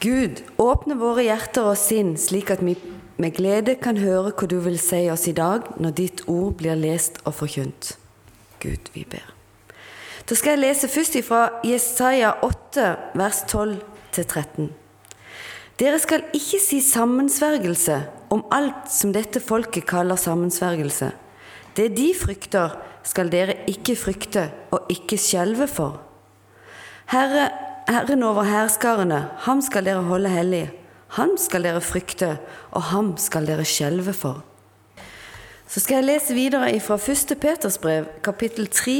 Gud, åpne våre hjerter og sinn, slik at vi med glede kan høre hva du vil si oss i dag når ditt ord blir lest og forkynt. Gud, vi ber. Da skal jeg lese først ifra Jesaja 8, vers 12-13. Dere skal ikke si sammensvergelse om alt som dette folket kaller sammensvergelse. Det de frykter, skal dere ikke frykte og ikke skjelve for. Herre, Herren over hærskarene, ham skal dere holde hellig. Ham skal dere frykte, og ham skal dere skjelve for. Så skal jeg lese videre fra 1. Peters brev, kapittel 3,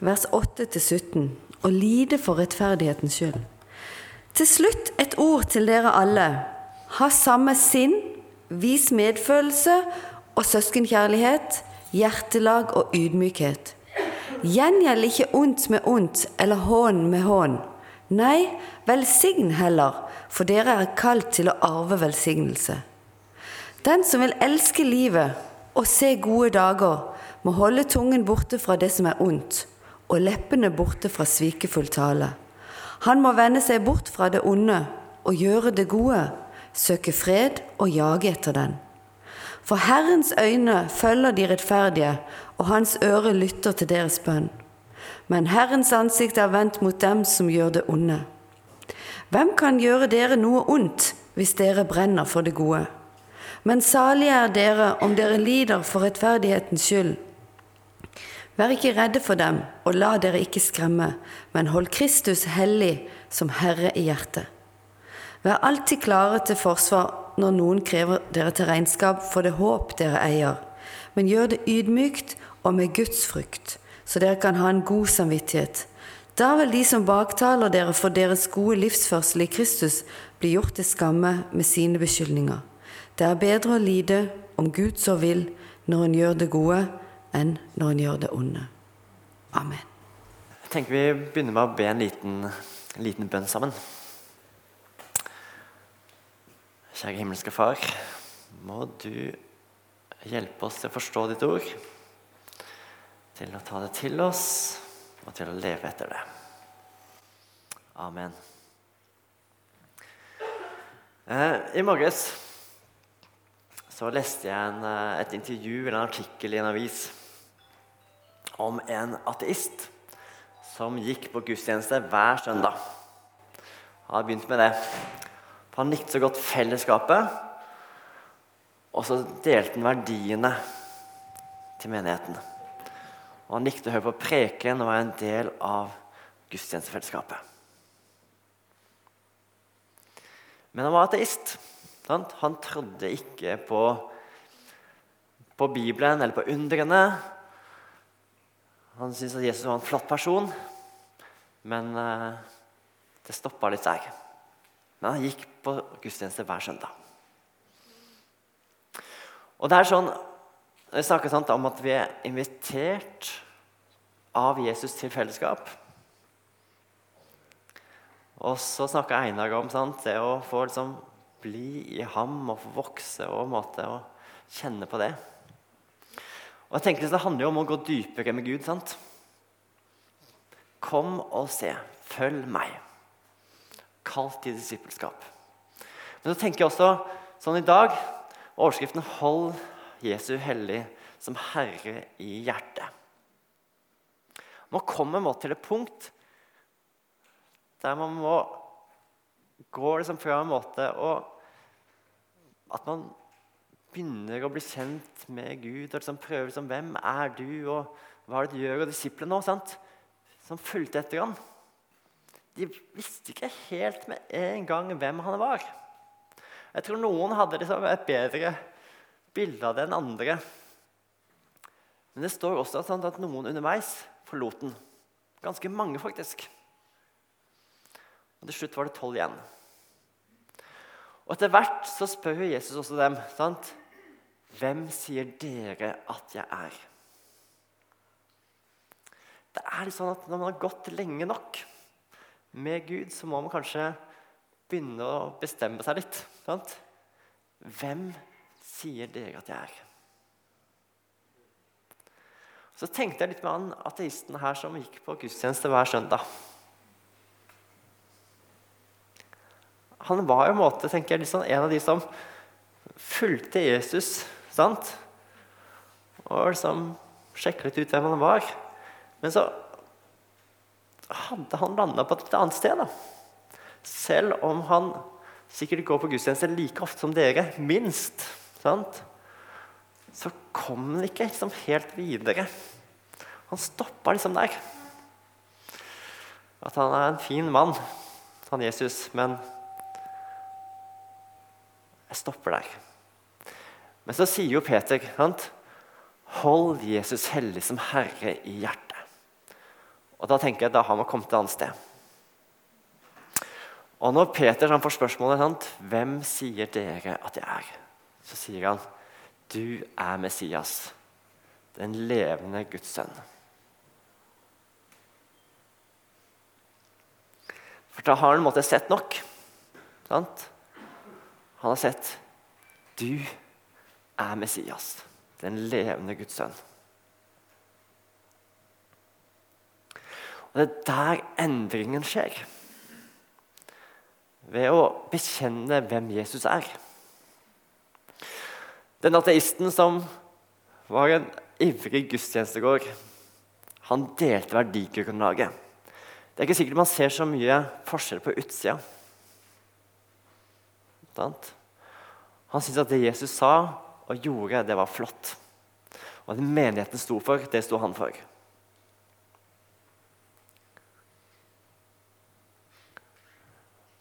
vers 8-17, og lide for rettferdighetens skyld. Til slutt et ord til dere alle. Ha samme sinn, vis medfølelse og søskenkjærlighet, hjertelag og ydmykhet. Gjengjeld ikke ondt med ondt eller hån med hån. Nei, velsign heller, for dere er kalt til å arve velsignelse. Den som vil elske livet og se gode dager, må holde tungen borte fra det som er ondt, og leppene borte fra svikefull tale. Han må vende seg bort fra det onde og gjøre det gode, søke fred og jage etter den. For Herrens øyne følger de rettferdige, og hans øre lytter til deres bønn. Men Herrens ansikt er vendt mot dem som gjør det onde. Hvem kan gjøre dere noe ondt hvis dere brenner for det gode? Men salige er dere om dere lider for rettferdighetens skyld. Vær ikke redde for dem, og la dere ikke skremme, men hold Kristus hellig som Herre i hjertet. Vær alltid klare til forsvar når noen krever dere til regnskap for det håp dere eier, men gjør det ydmykt og med Guds frykt så dere kan ha en god samvittighet. Da vil de som baktaler dere for deres gode livsførsel i Kristus, bli gjort til skamme med sine beskyldninger. Det er bedre å lide, om Gud så vil, når en gjør det gode, enn når en gjør det onde. Amen. Jeg tenker Vi begynner med å be en liten, liten bønn sammen. Kjære himmelske Far, må du hjelpe oss til å forstå ditt ord til å ta det til oss og til å leve etter det. Amen. Eh, I morges så leste jeg en, eh, et intervju eller en artikkel i en avis om en ateist som gikk på gudstjeneste hver søndag. Han hadde begynt med det. Han likte så godt fellesskapet, og så delte han verdiene til menigheten. Og han likte å høre på preken og var en del av gudstjenestefellesskapet. Men han var ateist. Sant? Han trodde ikke på, på Bibelen eller på undrene. Han syntes at Jesus var en flott person, men eh, det stoppa litt der. Men han gikk på gudstjeneste hver søndag. Og det er sånn vi snakker sant, om at vi er invitert av Jesus til fellesskap. Og så snakker Einar om sant, det å få liksom, bli i ham og få vokse og måte, og kjenne på det. Og jeg tenker Det handler jo om å gå dypere med Gud. sant? Kom og se. Følg meg. Kalt i disippelskap. Men så tenker jeg også sånn i dag Overskriften 'Hold Jesu hellig som Herre i hjertet. Man kommer må til et punkt der man må gå liksom fra en måte og At man begynner å bli kjent med Gud og liksom prøver liksom, hvem er du, og hva er det du gjør? Og disiplene nå, sant? som fulgte etter ham, de visste ikke helt med en gang hvem han var. Jeg tror noen hadde liksom et bedre bilde av den andre. Men det står også at noen underveis forlot den. Ganske mange, faktisk. Og Til slutt var det tolv igjen. Og Etter hvert så spør Jesus også dem sant? Hvem sier dere at jeg er? Det er litt sånn at Når man har gått lenge nok med Gud, så må man kanskje begynne å bestemme seg litt. Sant? Hvem sier dere at jeg er? Så tenkte jeg litt med han ateisten her som gikk på gudstjeneste hver søndag. han var jo en måte, tenker jeg, liksom en av de som fulgte Jesus. sant? Og liksom sjekket ut hvem han var. Men så hadde han landa på et annet sted. da. Selv om han sikkert går på gudstjeneste like ofte som dere, minst, sant? så kom han ikke liksom helt videre. Han stoppa liksom der. At han er en fin mann, han Jesus, men jeg stopper der. Men så sier jo Peter sant? Hold Jesus hellig som Herre i hjertet. Og Da tenker jeg da har man kommet et annet sted. Og når Peter får spørsmålet sant? hvem sier dere at jeg er, så sier han du er Messias, den levende Guds sønn. For da har han måtte, sett nok. Sant? Han har sett du er Messias, den levende Guds sønn. Og Det er der endringen skjer. Ved å bekjenne hvem Jesus er. Den ateisten som var en ivrig gudstjenestegård, han delte verdigrunnlaget. Det er ikke sikkert man ser så mye forskjell på utsida. Han syntes at det Jesus sa og gjorde, det var flott. Og det menigheten sto for, det sto han for.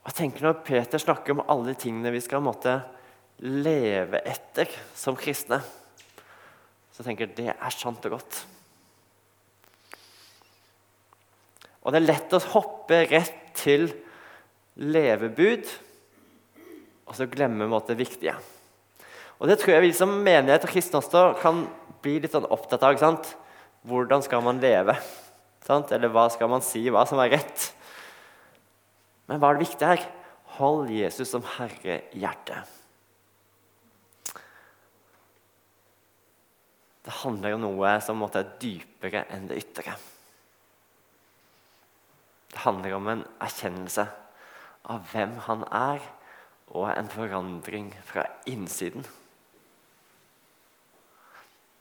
Jeg tenker Når Peter snakker om alle de tingene vi skal måtte leve etter som kristne, så tenker jeg det er sant og godt. Og det er lett å hoppe rett til levebud og så glemme det viktige. Og Det tror jeg vi som menighet og kristne også kan bli litt sånn opptatt av. Hvordan skal man leve? Sant? Eller hva skal man si? Hva som er rett? Men hva er det viktige her? Hold Jesus som Herre i hjertet. Det handler om noe som måtte er dypere enn det ytre. Det handler om en erkjennelse av hvem han er, og en forandring fra innsiden.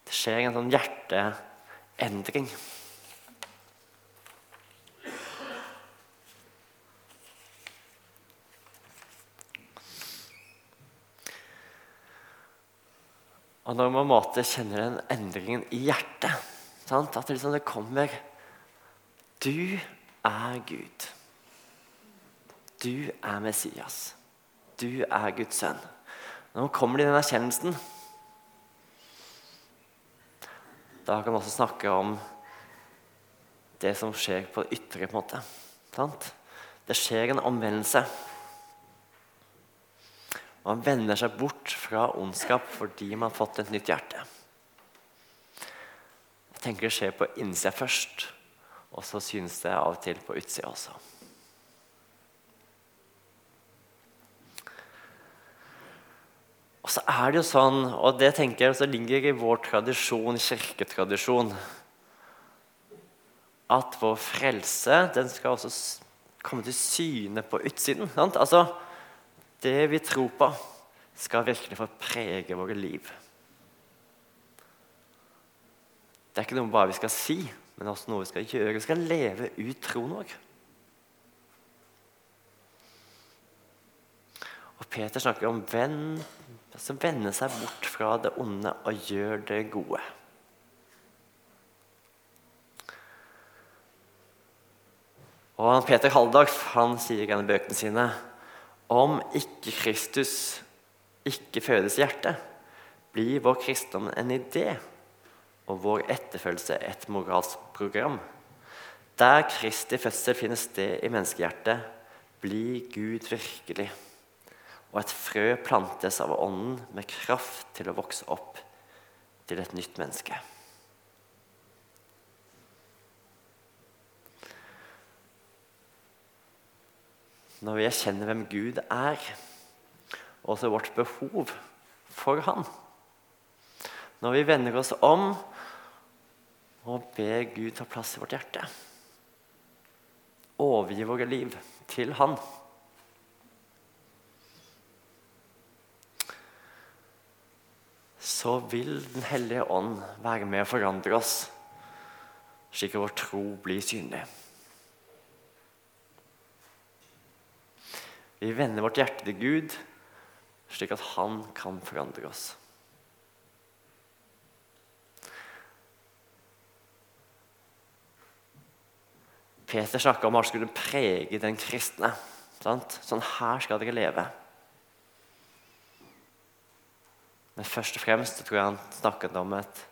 Det skjer en sånn hjerteendring. Og når man måte kjenner den endringen i hjertet sant? At det, liksom det kommer Du er Gud. Du er Messias. Du er Guds sønn. Når man kommer til den erkjennelsen, da kan man også snakke om det som skjer på det ytre. på en måte. Sant? Det skjer en omvendelse. Man vender seg bort fra ondskap fordi man har fått et nytt hjerte. Jeg tenker det skjer på innsida først, og så synes det av og til på utsida også. Og så er det jo sånn, og det tenker jeg også ligger i vår tradisjon, kirketradisjon, at vår frelse den skal også komme til syne på utsiden. Sant? Altså, det vi tror på, skal virkelig få prege våre liv. Det er ikke noe bare vi skal si, men også noe vi skal gjøre. Vi skal leve ut troen vår. Og Peter snakker om venn som vender seg bort fra det onde og gjør det gode. Og Peter Haldorf han sier i bøkene sine om ikke Kristus ikke fødes i hjertet, blir vår kristendom en idé og vår etterfølgelse et moralsk program. Der Kristi fødsel finner sted i menneskehjertet, blir Gud virkelig. Og et frø plantes av Ånden med kraft til å vokse opp til et nytt menneske. når vi erkjenner hvem Gud er, og også vårt behov for Han. Når vi vender oss om og ber Gud ta plass i vårt hjerte. Overgi våre liv til Han. Så vil Den hellige ånd være med å forandre oss, slik at vår tro blir synlig. Vi vender vårt hjerte til Gud, slik at Han kan forandre oss. Peter snakka om at han skulle prege den kristne. Sant? Sånn her skal dere leve. Men først og fremst tror jeg han snakket om et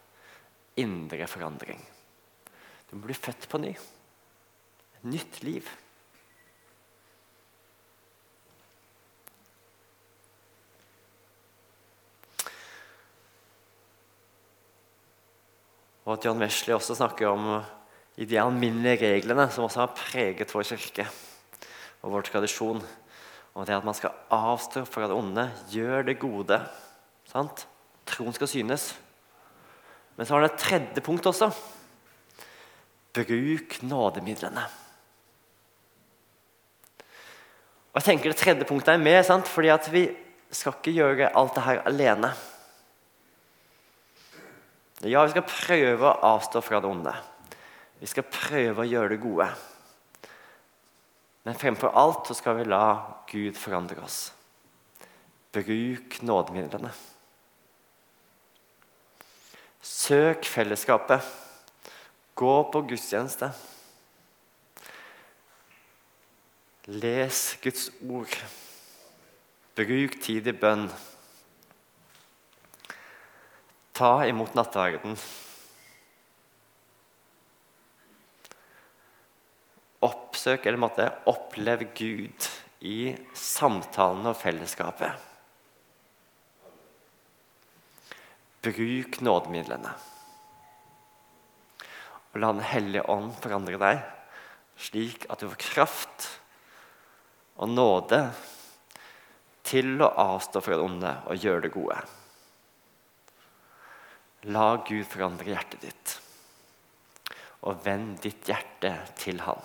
indre forandring. Du må bli født på ny. Et nytt liv. Og at John Wesley også snakker om i de alminnelige reglene som også har preget vår kirke og vår tradisjon. Og det at man skal avstå fra det onde, gjør det gode. Sant? Troen skal synes. Men så har det et tredje punkt også. Bruk nådemidlene. Og jeg tenker Det tredje punktet er med, sant? fordi at vi skal ikke gjøre alt det her alene. Ja, vi skal prøve å avstå fra det onde. Vi skal prøve å gjøre det gode. Men fremfor alt så skal vi la Gud forandre oss. Bruk nådemidlene. Søk fellesskapet. Gå på gudstjeneste. Les Guds ord. Bruk tid i bønn. Ta imot nattverden. Oppsøk eller måtte opplev Gud i samtalene og fellesskapet. Bruk nådemidlene. Og la Den hellige ånd forandre deg, slik at du får kraft og nåde til å avstå fra det onde og gjøre det gode. La Gud forandre hjertet ditt, og vend ditt hjerte til Han.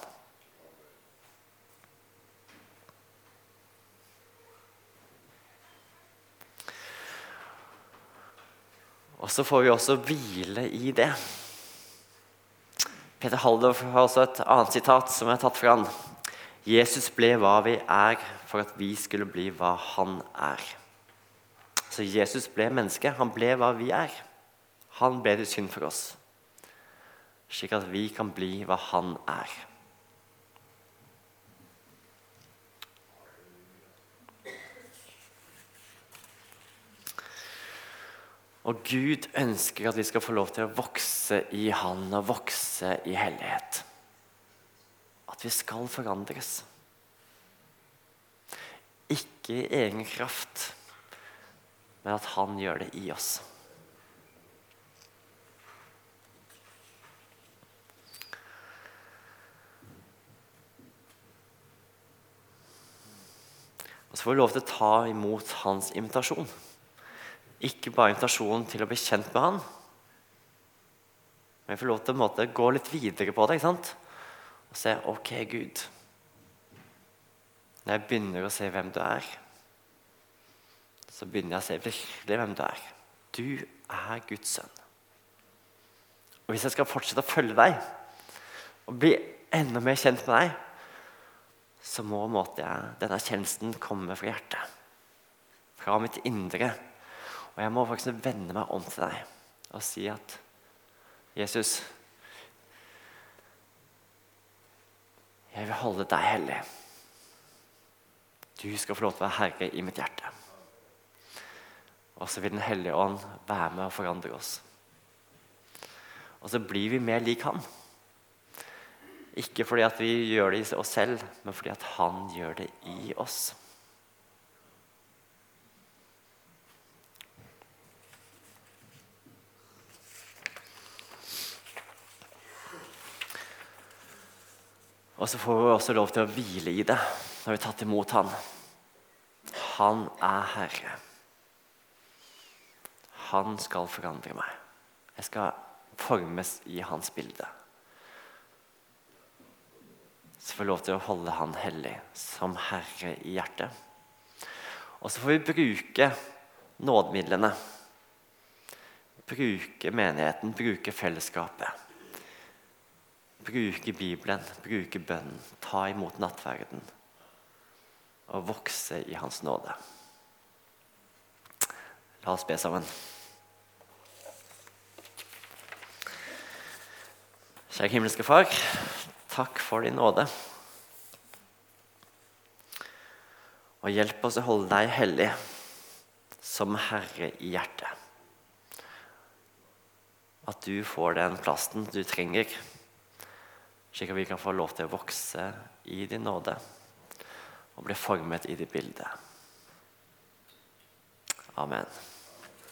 Og så får vi også hvile i det. Peter Haldorf har også et annet sitat som er tatt fra han. Jesus ble hva vi er for at vi skulle bli hva han er. Så Jesus ble menneske. Han ble hva vi er. Han ble til synd for oss, slik at vi kan bli hva han er. Og Gud ønsker at vi skal få lov til å vokse i Han og vokse i hellighet. At vi skal forandres. Ikke i egen kraft, men at Han gjør det i oss. Får vi lov til å ta imot hans invitasjon. Ikke bare invitasjonen til å bli kjent med han, men vi får lov til å måte, gå litt videre på det ikke sant? og se OK, Gud. Når jeg begynner å se hvem du er, så begynner jeg å se virkelig hvem du er. Du er Guds sønn. Og hvis jeg skal fortsette å følge deg og bli enda mer kjent med deg, så må måtte jeg, denne kjennelsen komme fra hjertet. Fra mitt indre. Og jeg må faktisk vende meg om til deg og si at Jesus Jeg vil holde deg hellig. Du skal få lov til å være herre i mitt hjerte. Og så vil Den hellige ånd være med og forandre oss. Og så blir vi mer lik Han. Ikke fordi at vi gjør det i oss selv, men fordi at Han gjør det i oss. Og så får vi også lov til å hvile i det når vi har tatt imot Han. Han er Herre. Han skal forandre meg. Jeg skal formes i hans bilde. Så får vi lov til å holde Han hellig som Herre i hjertet. Og så får vi bruke nådemidlene. bruke menigheten, bruke fellesskapet. Bruke Bibelen, bruke bønnen, ta imot nattverden og vokse i Hans nåde. La oss be sammen. Kjære himmelske Far, takk for din nåde. Og hjelp oss å holde deg hellig som Herre i hjertet. At du får den plassen du trenger, slik at vi kan få lov til å vokse i din nåde og bli formet i ditt bilde. Amen.